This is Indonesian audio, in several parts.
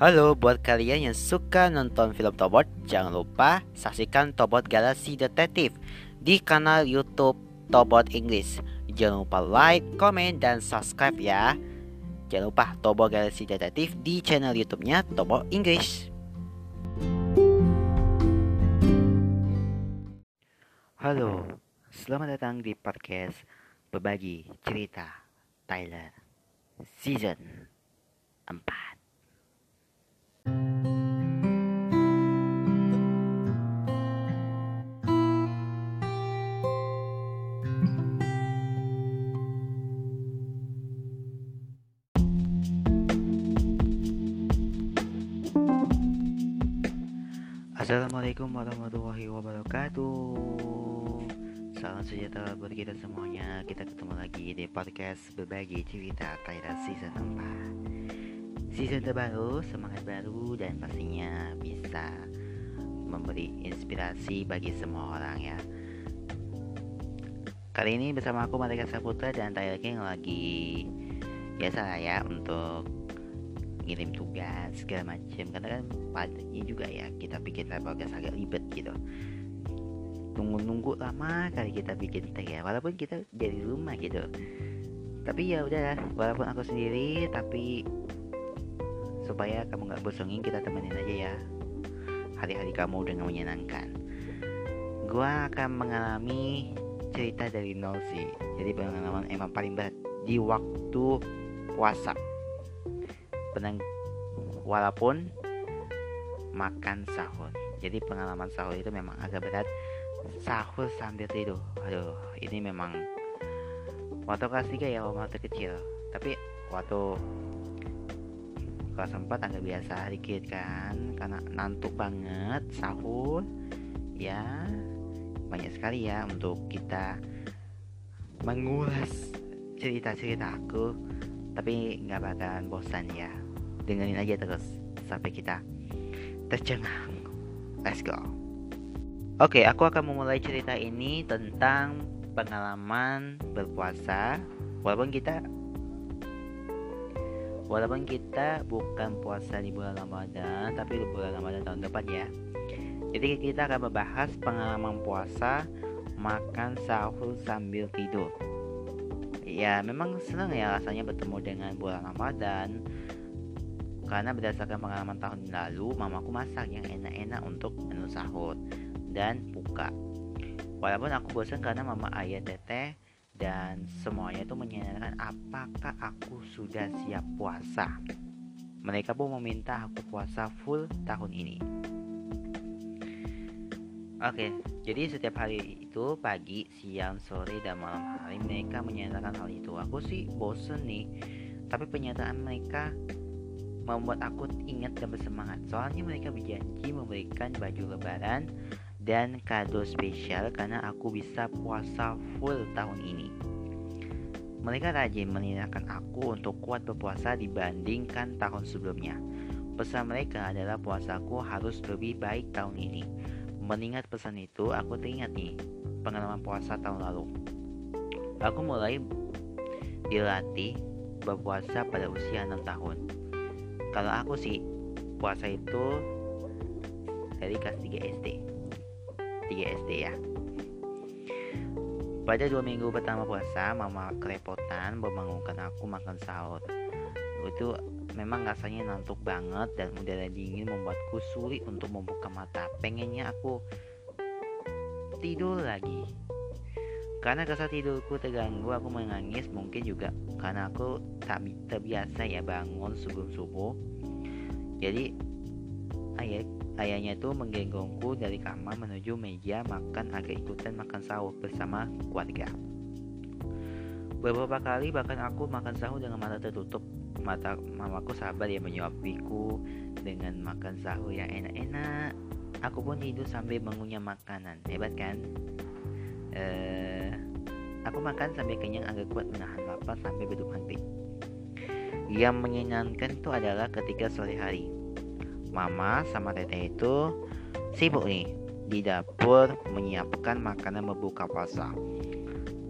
Halo buat kalian yang suka nonton film Tobot, jangan lupa saksikan Tobot Galaxy Detektif di kanal YouTube Tobot English. Jangan lupa like, komen, dan subscribe ya. Jangan lupa Tobot Galaxy Detektif di channel YouTube-nya Tobot English. Halo, selamat datang di podcast Berbagi Cerita Tyler Season 4 Assalamualaikum warahmatullahi wabarakatuh. Salam sejahtera buat kita semuanya. Kita ketemu lagi di podcast Berbagi Cerita Thailand Season 4 Season terbaru, semangat baru Dan pastinya bisa memberi inspirasi bagi semua orang ya. Kali ini bersama aku Malika Saputra dan Tyler King lagi Biasa ya untuk ngirim tugas segala macam karena kan padatnya juga ya kita bikin podcast agak ribet gitu. Tunggu-nunggu lama kali kita bikin tag ya walaupun kita dari rumah gitu. Tapi ya udah walaupun aku sendiri tapi supaya kamu nggak bosenin kita temenin aja ya. Hari-hari kamu dengan menyenangkan. Gua akan mengalami cerita dari nol sih. Jadi pengalaman emang paling berat di waktu puasa penang walaupun makan sahur. Jadi pengalaman sahur itu memang agak berat. Sahur sambil tidur. Aduh ini memang waktu kelas 3 ya waktu kecil. Tapi waktu kelas 4 agak biasa dikit kan karena nantuk banget sahur. Ya banyak sekali ya untuk kita mengulas cerita-cerita aku. Tapi nggak bakalan bosan ya dengerin aja terus sampai kita tercengang. Let's go. Oke aku akan memulai cerita ini tentang pengalaman berpuasa. Walaupun kita walaupun kita bukan puasa di bulan Ramadan tapi di bulan Ramadan tahun depan ya. Jadi kita akan membahas pengalaman puasa makan sahur sambil tidur. Ya memang senang ya rasanya bertemu dengan bulan Ramadan karena berdasarkan pengalaman tahun lalu mamaku masak yang enak-enak untuk menu sahur dan buka. Walaupun aku bosan karena mama ayah teteh dan semuanya itu menyanyikan apakah aku sudah siap puasa? Mereka pun meminta aku puasa full tahun ini. Oke, jadi setiap hari itu pagi, siang, sore, dan malam hari mereka menyatakan hal itu. Aku sih bosen nih, tapi pernyataan mereka membuat aku ingat dan bersemangat. Soalnya mereka berjanji memberikan baju lebaran dan kado spesial karena aku bisa puasa full tahun ini. Mereka rajin mengingatkan aku untuk kuat berpuasa dibandingkan tahun sebelumnya. Pesan mereka adalah puasaku harus lebih baik tahun ini Mengingat pesan itu, aku teringat nih pengalaman puasa tahun lalu. Aku mulai dilatih berpuasa pada usia 6 tahun. Kalau aku sih puasa itu dari kelas 3 SD. 3 SD ya. Pada dua minggu pertama puasa, mama kerepotan membangunkan aku makan sahur. Itu memang rasanya ngantuk banget dan udara dingin membuatku sulit untuk membuka mata. Pengennya aku tidur lagi. Karena rasa tidurku terganggu, aku menangis mungkin juga karena aku tak terbiasa ya bangun sebelum subuh. Jadi ayah ayahnya itu menggenggongku dari kamar menuju meja makan agar ikutan makan sahur bersama keluarga. Beberapa kali bahkan aku makan sahur dengan mata tertutup mata mamaku sabar ya menyuapiku dengan makan sahur yang enak-enak. Aku pun tidur sambil mengunyah makanan. Hebat kan? Uh, aku makan sampai kenyang agar kuat menahan lapar sampai beduk hati. Yang menyenangkan itu adalah ketika sore hari. Mama sama teteh itu sibuk nih di dapur menyiapkan makanan membuka puasa.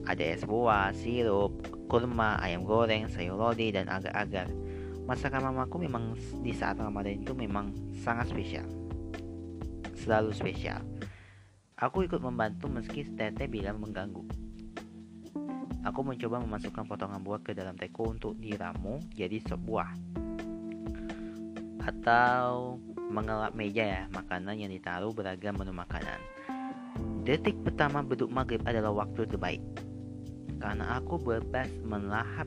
Ada es buah, sirup, kurma, ayam goreng, sayur lodi, dan agar-agar. masakan mamaku memang di saat Ramadan itu memang sangat spesial. Selalu spesial. Aku ikut membantu meski tete bilang mengganggu. Aku mencoba memasukkan potongan buah ke dalam teko untuk diramu jadi sop buah. Atau mengelap meja ya, makanan yang ditaruh beragam menu makanan. Detik pertama beduk maghrib adalah waktu terbaik. Karena aku bebas melahap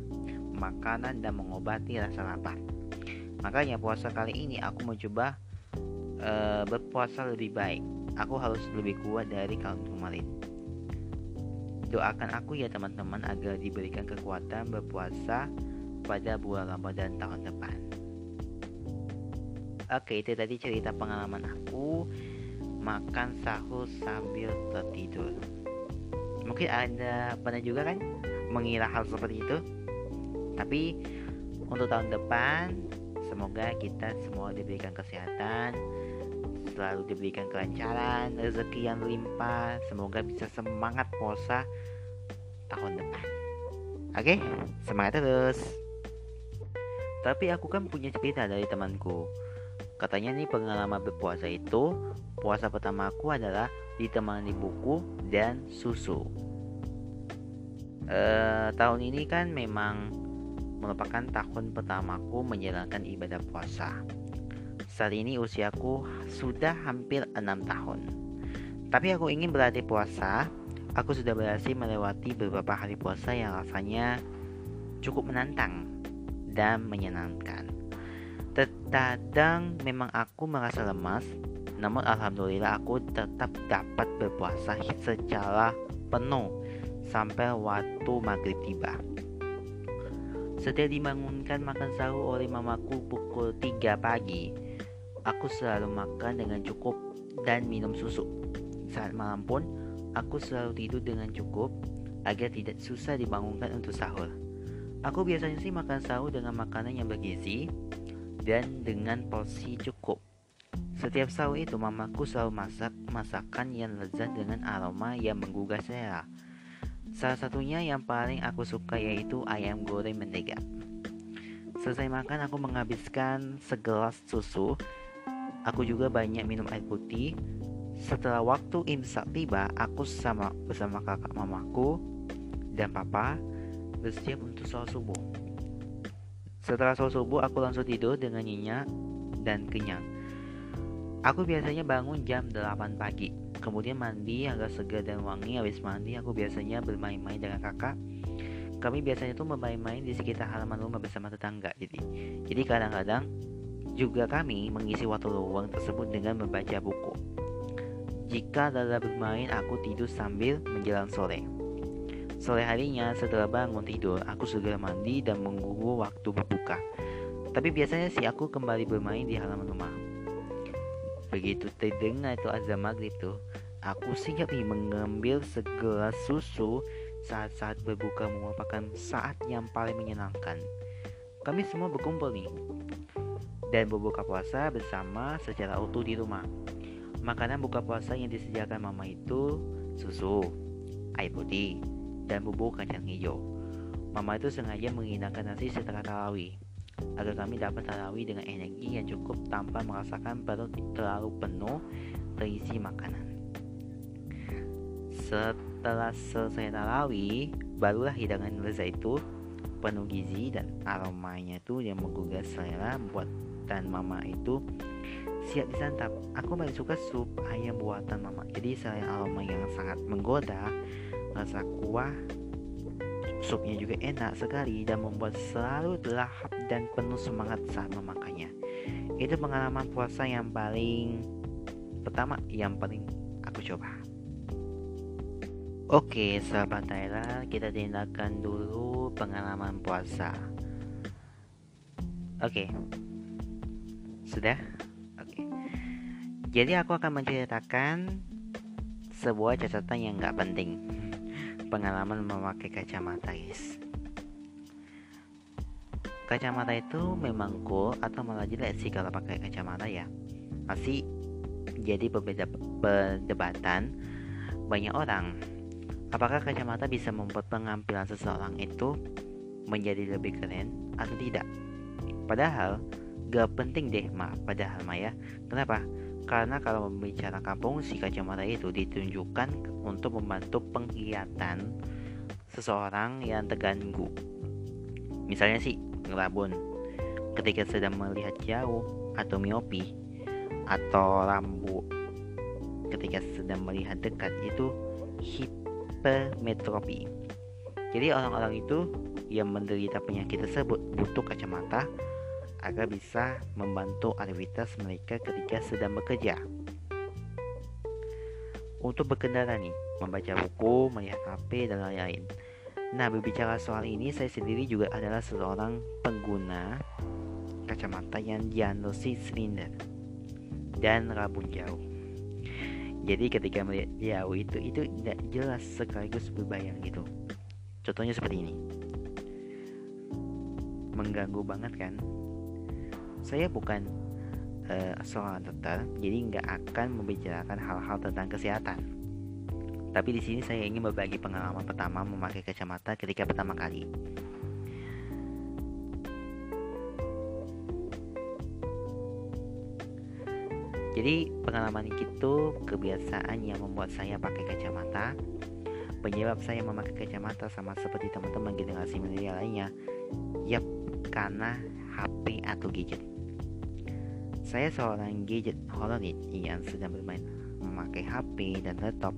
makanan dan mengobati rasa lapar. Makanya puasa kali ini aku mencoba uh, berpuasa lebih baik. Aku harus lebih kuat dari tahun kemarin. Doakan aku ya teman-teman agar diberikan kekuatan berpuasa pada bulan Ramadan tahun depan. Oke, itu tadi cerita pengalaman aku makan sahur sambil tertidur. Mungkin ada pernah juga kan mengira hal seperti itu? Tapi untuk tahun depan semoga kita semua diberikan kesehatan, selalu diberikan kelancaran, rezeki yang limpah, semoga bisa semangat puasa tahun depan. Oke, semangat terus. Tapi aku kan punya cerita dari temanku. Katanya nih pengalaman berpuasa itu, puasa pertama aku adalah ditemani buku dan susu. Uh, tahun ini kan memang merupakan tahun pertamaku menjalankan ibadah puasa. Saat ini usiaku sudah hampir enam tahun. Tapi aku ingin berlatih puasa. Aku sudah berhasil melewati beberapa hari puasa yang rasanya cukup menantang dan menyenangkan. Terkadang memang aku merasa lemas, namun alhamdulillah aku tetap dapat berpuasa secara penuh sampai waktu maghrib tiba. Setelah dibangunkan makan sahur oleh mamaku pukul 3 pagi, aku selalu makan dengan cukup dan minum susu. Saat malam pun, aku selalu tidur dengan cukup agar tidak susah dibangunkan untuk sahur. Aku biasanya sih makan sahur dengan makanan yang bergizi dan dengan porsi cukup. Setiap sahur itu mamaku selalu masak masakan yang lezat dengan aroma yang menggugah selera. Salah satunya yang paling aku suka yaitu ayam goreng mentega. Selesai makan aku menghabiskan segelas susu. Aku juga banyak minum air putih. Setelah waktu imsak tiba, aku sama bersama kakak mamaku dan papa bersiap untuk sholat subuh. Setelah sholat subuh, aku langsung tidur dengan nyenyak dan kenyang. Aku biasanya bangun jam 8 pagi kemudian mandi agak segar dan wangi habis mandi aku biasanya bermain-main dengan kakak kami biasanya tuh bermain-main di sekitar halaman rumah bersama tetangga jadi jadi kadang-kadang juga kami mengisi waktu luang tersebut dengan membaca buku. Jika dalam bermain aku tidur sambil menjelang sore. Sore harinya setelah bangun tidur aku segera mandi dan menunggu waktu berbuka. Tapi biasanya sih aku kembali bermain di halaman rumah. Begitu terdengar itu azan maghrib tuh, aku nih mengambil segelas susu saat-saat berbuka merupakan saat yang paling menyenangkan. Kami semua berkumpul nih dan berbuka puasa bersama secara utuh di rumah. Makanan buka puasa yang disediakan mama itu susu, air putih, dan bubuk kacang hijau. Mama itu sengaja menghidangkan nasi setelah tarawih agar kami dapat tarawih dengan energi yang cukup tanpa merasakan perut terlalu penuh terisi makanan. Setelah selesai tarawih, barulah hidangan lezat itu penuh gizi dan aromanya itu yang menggugah selera buatan mama itu siap disantap. Aku paling suka sup ayam buatan mama. Jadi selain aroma yang sangat menggoda, rasa kuah Supnya juga enak sekali dan membuat selalu lahap dan penuh semangat saat memakannya. Itu pengalaman puasa yang paling pertama yang paling aku coba. Oke, sahabat Tyler, kita tindakan dulu pengalaman puasa. Oke. Sudah? Oke. Jadi aku akan menceritakan sebuah catatan yang gak penting. Pengalaman memakai kacamata guys. Kacamata itu memang cool atau malah jelek sih kalau pakai kacamata ya. Masih jadi berbeda perdebatan banyak orang. Apakah kacamata bisa membuat pengampilan seseorang itu menjadi lebih keren atau tidak? Padahal gak penting deh ma. Padahal Maya kenapa? Karena kalau membicarakan fungsi kacamata itu ditunjukkan untuk membantu penglihatan seseorang yang terganggu. Misalnya sih ngelabun ketika sedang melihat jauh atau miopi atau lampu ketika sedang melihat dekat itu hipermetropi. Jadi orang-orang itu yang menderita penyakit tersebut butuh kacamata agar bisa membantu aktivitas mereka ketika sedang bekerja. Untuk berkendara nih, membaca buku, melihat HP, dan lain-lain. Nah, berbicara soal ini, saya sendiri juga adalah seorang pengguna kacamata yang diagnosis silinder dan rabun jauh. Jadi ketika melihat jauh itu itu tidak jelas sekaligus berbayang gitu. Contohnya seperti ini. Mengganggu banget kan? Saya bukan uh, seorang dokter, jadi nggak akan membicarakan hal-hal tentang kesehatan. Tapi di sini saya ingin berbagi pengalaman pertama memakai kacamata ketika pertama kali. Jadi pengalaman itu kebiasaan yang membuat saya pakai kacamata. Penyebab saya memakai kacamata sama seperti teman-teman generasi milenial lainnya, yap karena HP atau gadget. Saya seorang gadget holonet yang sedang bermain memakai HP dan laptop,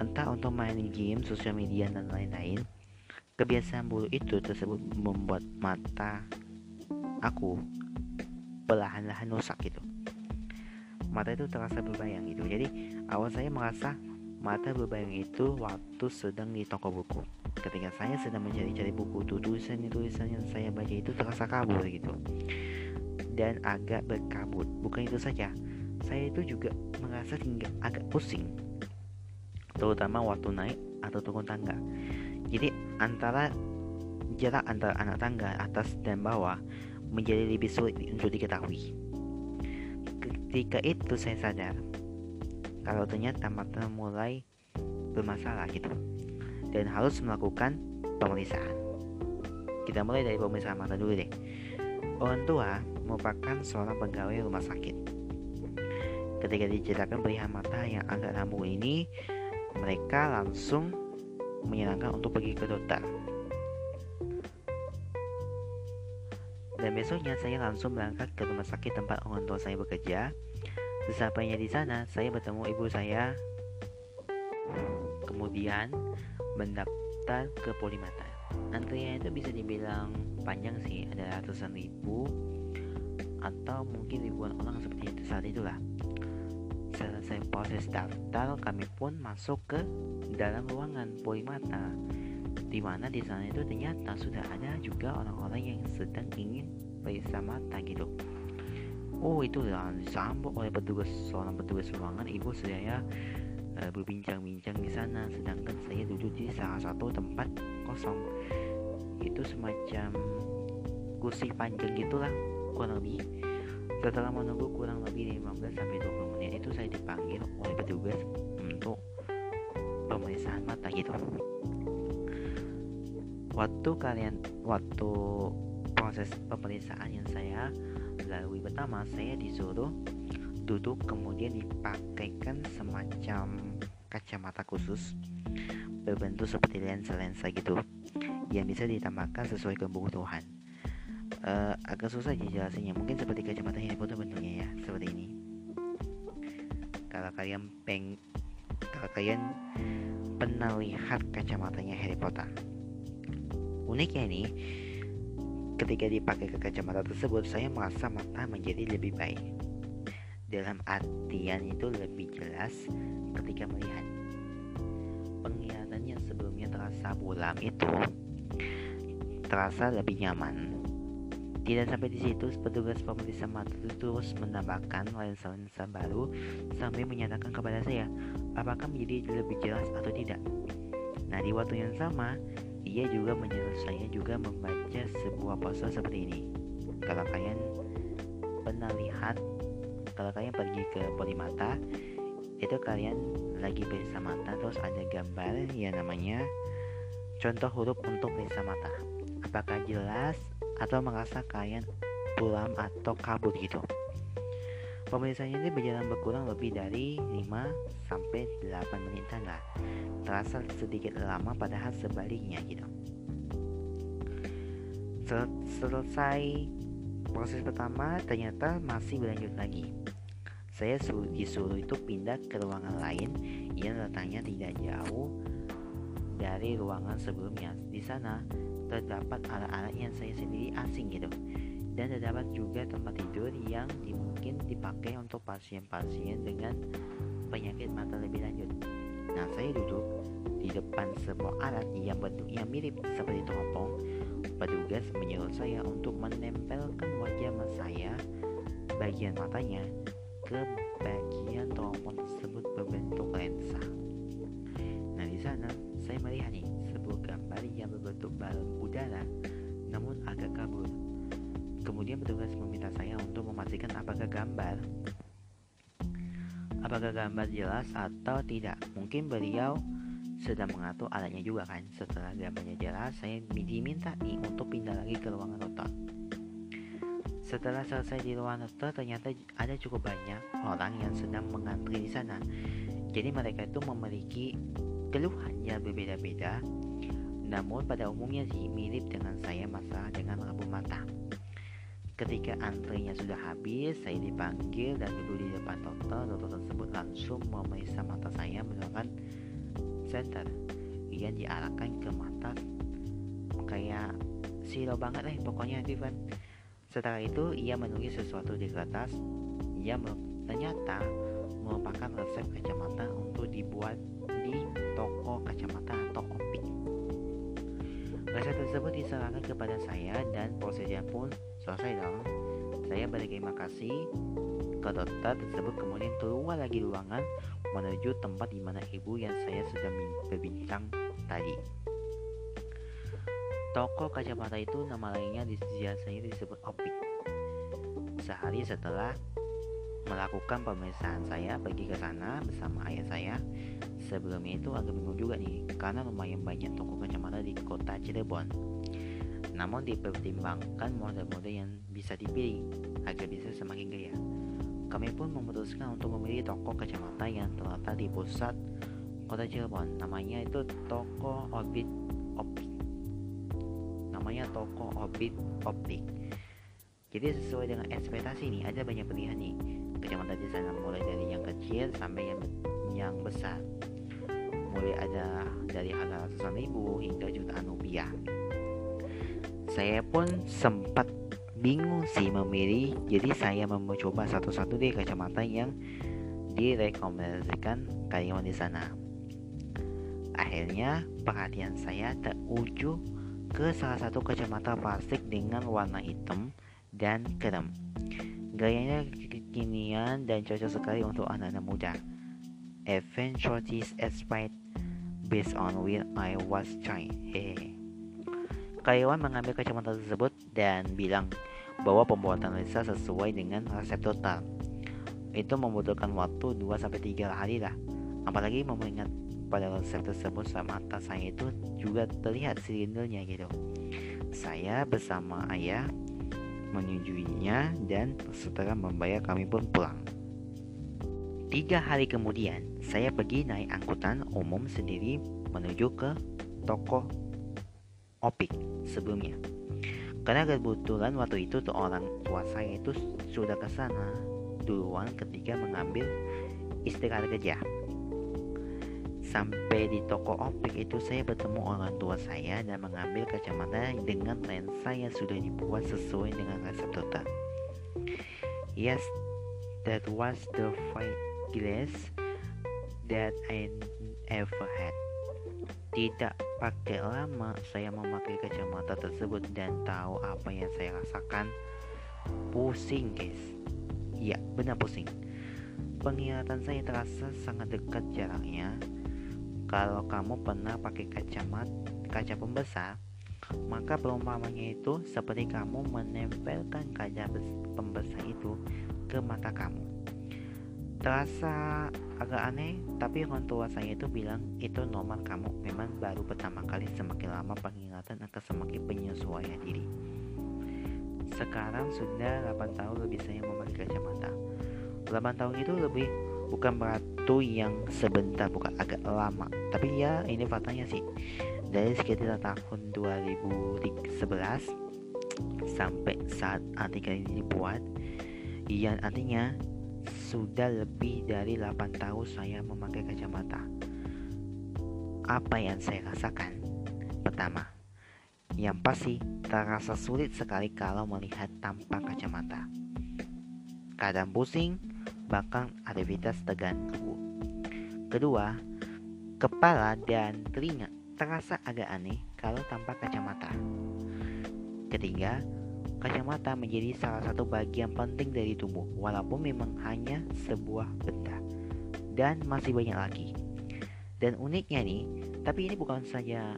entah untuk main game, sosial media dan lain-lain. Kebiasaan buruk itu tersebut membuat mata aku perlahan-lahan rusak gitu. Mata itu terasa berbayang gitu. Jadi awal saya merasa mata berbayang itu waktu sedang di toko buku. Ketika saya sedang mencari-cari buku tulisan-tulisan yang saya baca itu terasa kabur gitu dan agak berkabut bukan itu saja saya itu juga merasa hingga agak pusing terutama waktu naik atau turun tangga jadi antara jarak antara anak tangga atas dan bawah menjadi lebih sulit untuk diketahui Ketika itu saya sadar kalau ternyata mata mulai bermasalah gitu dan harus melakukan pemeriksaan. Kita mulai dari pemeriksaan mata dulu deh. Orang tua merupakan seorang pegawai rumah sakit. Ketika diceritakan perihal mata yang agak rambu ini, mereka langsung menyarankan untuk pergi ke dokter. Dan besoknya saya langsung berangkat ke rumah sakit tempat orang tua saya bekerja. Sesampainya di sana, saya bertemu ibu saya. Kemudian mendaftar ke Polimata. Antrian itu bisa dibilang panjang sih, ada ratusan ribu atau mungkin ribuan orang seperti itu saat itulah. Selesai proses daftar, kami pun masuk ke dalam ruangan Polimata di mana di sana itu ternyata sudah ada juga orang-orang yang sedang ingin periksa mata gitu oh itu disambut oleh petugas seorang petugas ruangan ibu saya uh, berbincang-bincang di sana. Sedangkan saya duduk di salah satu tempat kosong. Itu semacam kursi panjang gitulah kurang lebih setelah menunggu kurang lebih 15 sampai 20 menit itu saya dipanggil oleh petugas untuk pemeriksaan mata gitu. Waktu kalian waktu proses pemeriksaan yang saya lalui pertama saya disuruh duduk kemudian dipakaikan semacam kacamata khusus berbentuk seperti lensa-lensa gitu yang bisa ditambahkan sesuai kebutuhan. Uh, agak susah dijelasinnya mungkin seperti kacamata Harry Potter bentuknya ya seperti ini kalau kalian peng kalau kalian pernah lihat kacamatanya Harry Potter Uniknya ini, ketika dipakai ke kacamata tersebut, saya merasa mata menjadi lebih baik. Dalam artian itu lebih jelas ketika melihat. Penglihatan yang sebelumnya terasa buram itu terasa lebih nyaman. Tidak sampai di situ, petugas pemeriksa mata terus menambahkan lensa-lensa baru sampai menyatakan kepada saya apakah menjadi lebih jelas atau tidak. Nah, di waktu yang sama, ia juga menyuruh saya juga membaca sebuah poster seperti ini. Kalau kalian pernah lihat, kalau kalian pergi ke Polimata, itu kalian lagi periksa mata, terus ada gambar yang namanya contoh huruf untuk periksa mata. Apakah jelas atau merasa kalian pulang atau kabur gitu. Pemeriksaan ini berjalan berkurang lebih dari 5 sampai 8 menitan lah. Terasa sedikit lama padahal sebaliknya gitu. Sel selesai proses pertama ternyata masih berlanjut lagi. Saya disuruh itu pindah ke ruangan lain yang letaknya tidak jauh dari ruangan sebelumnya. Di sana terdapat alat-alat yang saya sendiri asing gitu dan terdapat juga tempat tidur yang mungkin dipakai untuk pasien-pasien dengan penyakit mata lebih lanjut. Nah, saya duduk di depan sebuah alat yang bentuk yang mirip seperti teropong. Petugas menyuruh saya untuk menempelkan wajah saya bagian matanya ke bagian teropong tersebut berbentuk lensa. Nah, di sana saya melihat nih sebuah gambar yang berbentuk balon agak kabur Kemudian petugas meminta saya untuk memastikan apakah gambar apakah gambar jelas atau tidak. Mungkin beliau sedang mengatur alatnya juga kan. Setelah gambarnya jelas, saya diminta nih untuk pindah lagi ke ruangan dokter. Setelah selesai di ruangan dokter, ternyata ada cukup banyak orang yang sedang mengantri di sana. Jadi mereka itu memiliki keluhan yang berbeda-beda. Namun pada umumnya sih mirip dengan saya masalah dengan lampu mata. Ketika antrinya sudah habis, saya dipanggil dan duduk di depan dokter. Dokter tersebut langsung memeriksa mata saya menggunakan senter. Ia diarahkan ke mata kayak silo banget lah pokoknya Ivan. Setelah itu ia menulis sesuatu di kertas. Ia ternyata merupakan resep kacamata untuk dibuat di toko kacamata atau. Resep tersebut diserahkan kepada saya dan prosesnya pun Selesai dong. Saya berterima kasih ke dokter tersebut kemudian keluar lagi ruangan menuju tempat di mana ibu yang saya sudah berbincang tadi. Toko kacamata itu nama lainnya biasanya disebut Opik. Sehari setelah melakukan pemeriksaan saya pergi ke sana bersama ayah saya. Sebelumnya itu agak bingung juga nih karena lumayan banyak toko kacamata di kota Cirebon namun dipertimbangkan model-model yang bisa dipilih agar bisa semakin gaya. Kami pun memutuskan untuk memilih toko kacamata yang terletak di pusat kota Cirebon. Namanya itu toko Orbit Optik. Namanya toko Orbit Optik. Jadi sesuai dengan ekspektasi ini ada banyak pilihan nih kacamata di mulai dari yang kecil sampai yang yang besar. Mulai ada dari harga ratusan ribu hingga jutaan rupiah. Saya pun sempat bingung sih memilih jadi saya mencoba satu-satu deh kacamata yang direkomendasikan karyawan di sana. Akhirnya perhatian saya teruju ke salah satu kacamata plastik dengan warna hitam dan krem. Gayanya kekinian dan cocok sekali untuk anak-anak muda Event Shorties aspired based on where I was trying. Karyawan mengambil kacamata tersebut dan bilang bahwa pembuatan lensa sesuai dengan resep total. Itu membutuhkan waktu 2-3 hari lah. Apalagi mengingat pada resep tersebut mata saya itu juga terlihat silindernya gitu. Saya bersama ayah menyetujuinya dan setelah membayar kami pun pulang. Tiga hari kemudian, saya pergi naik angkutan umum sendiri menuju ke toko Opik sebelumnya. Karena kebetulan waktu itu tuh orang tua saya itu sudah ke sana duluan ketika mengambil istirahat kerja. Sampai di toko optik itu saya bertemu orang tua saya dan mengambil kacamata dengan lensa yang sudah dibuat sesuai dengan resep dokter. Yes, that was the five glass that I ever had. Tidak pakai lama saya memakai kacamata tersebut dan tahu apa yang saya rasakan. Pusing guys. Ya benar pusing. Penglihatan saya terasa sangat dekat jaraknya. Kalau kamu pernah pakai kacamata kaca pembesar, maka perumpamannya itu seperti kamu menempelkan kaca pembesar itu ke mata kamu. Terasa agak aneh, tapi orang tua saya itu bilang itu normal kamu. Memang baru pertama kali semakin lama pengingatan akan semakin penyesuaian diri. sekarang sudah 8 tahun lebih saya memakai kacamata. 8 tahun itu lebih bukan batu yang sebentar bukan agak lama. Tapi ya ini faktanya sih. Dari sekitar tahun 2011 sampai saat artikel ini dibuat yang artinya sudah lebih dari 8 tahun saya memakai kacamata apa yang saya rasakan pertama yang pasti terasa sulit sekali kalau melihat tanpa kacamata kadang pusing bahkan aktivitas terganggu. Kedua, kepala dan telinga terasa agak aneh kalau tanpa kacamata. Ketiga, kacamata menjadi salah satu bagian penting dari tubuh, walaupun memang hanya sebuah benda. Dan masih banyak lagi. Dan uniknya nih, tapi ini bukan saja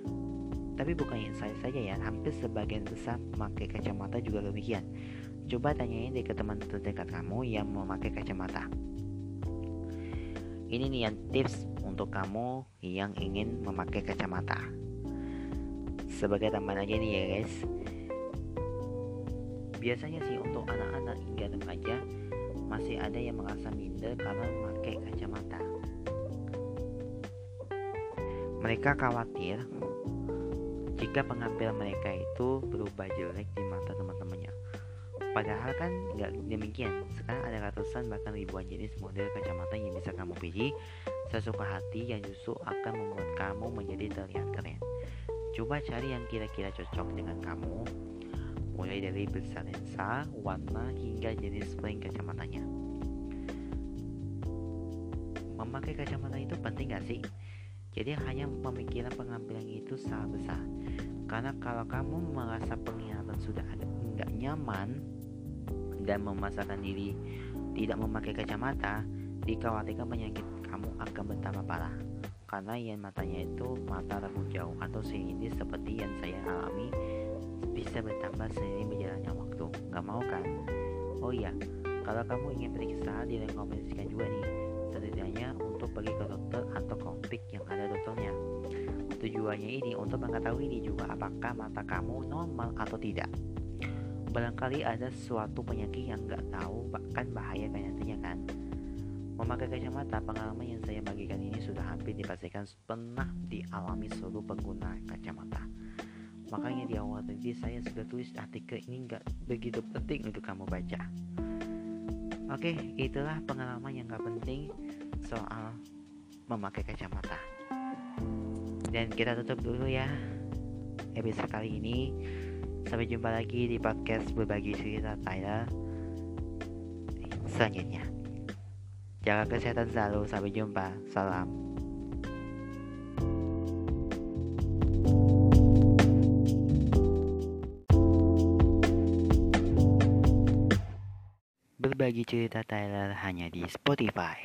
tapi bukan saya saja ya, hampir sebagian besar memakai kacamata juga demikian. Coba tanyain deh ke teman terdekat kamu yang memakai kacamata. Ini nih yang tips untuk kamu yang ingin memakai kacamata. Sebagai tambahan aja nih ya guys. Biasanya sih untuk anak-anak hingga remaja masih ada yang merasa minder karena memakai kacamata. Mereka khawatir jika pengambilan mereka itu berubah jelek di mata teman-temannya. Padahal kan nggak demikian. Sekarang ada ratusan bahkan ribuan jenis model kacamata yang bisa kamu pilih sesuka hati yang justru akan membuat kamu menjadi terlihat keren. Coba cari yang kira-kira cocok dengan kamu, mulai dari besar lensa, warna hingga jenis frame kacamatanya. Memakai kacamata itu penting gak sih? Jadi hanya memikirkan pengambilan itu sangat besar. Karena kalau kamu merasa penglihatan sudah agak nggak nyaman, dan memaksakan diri tidak memakai kacamata, dikhawatirkan penyakit kamu akan bertambah parah. Karena yang matanya itu mata ragu jauh atau ini seperti yang saya alami bisa bertambah seiring berjalannya waktu. Gak mau kan? Oh iya, kalau kamu ingin periksa direkomendasikan juga nih setidaknya untuk pergi ke dokter atau konflik yang ada dokternya. Tujuannya ini untuk mengetahui ini juga apakah mata kamu normal atau tidak barangkali ada suatu penyakit yang nggak tahu bahkan bahaya kayaknya kan memakai kacamata pengalaman yang saya bagikan ini sudah hampir dipastikan pernah dialami seluruh pengguna kacamata makanya di awal tadi saya sudah tulis artikel ini nggak begitu penting untuk kamu baca oke itulah pengalaman yang nggak penting soal memakai kacamata dan kita tutup dulu ya episode kali ini Sampai jumpa lagi di podcast berbagi cerita Tyler selanjutnya. Jaga kesehatan selalu. Sampai jumpa. Salam. Berbagi cerita Tyler hanya di Spotify.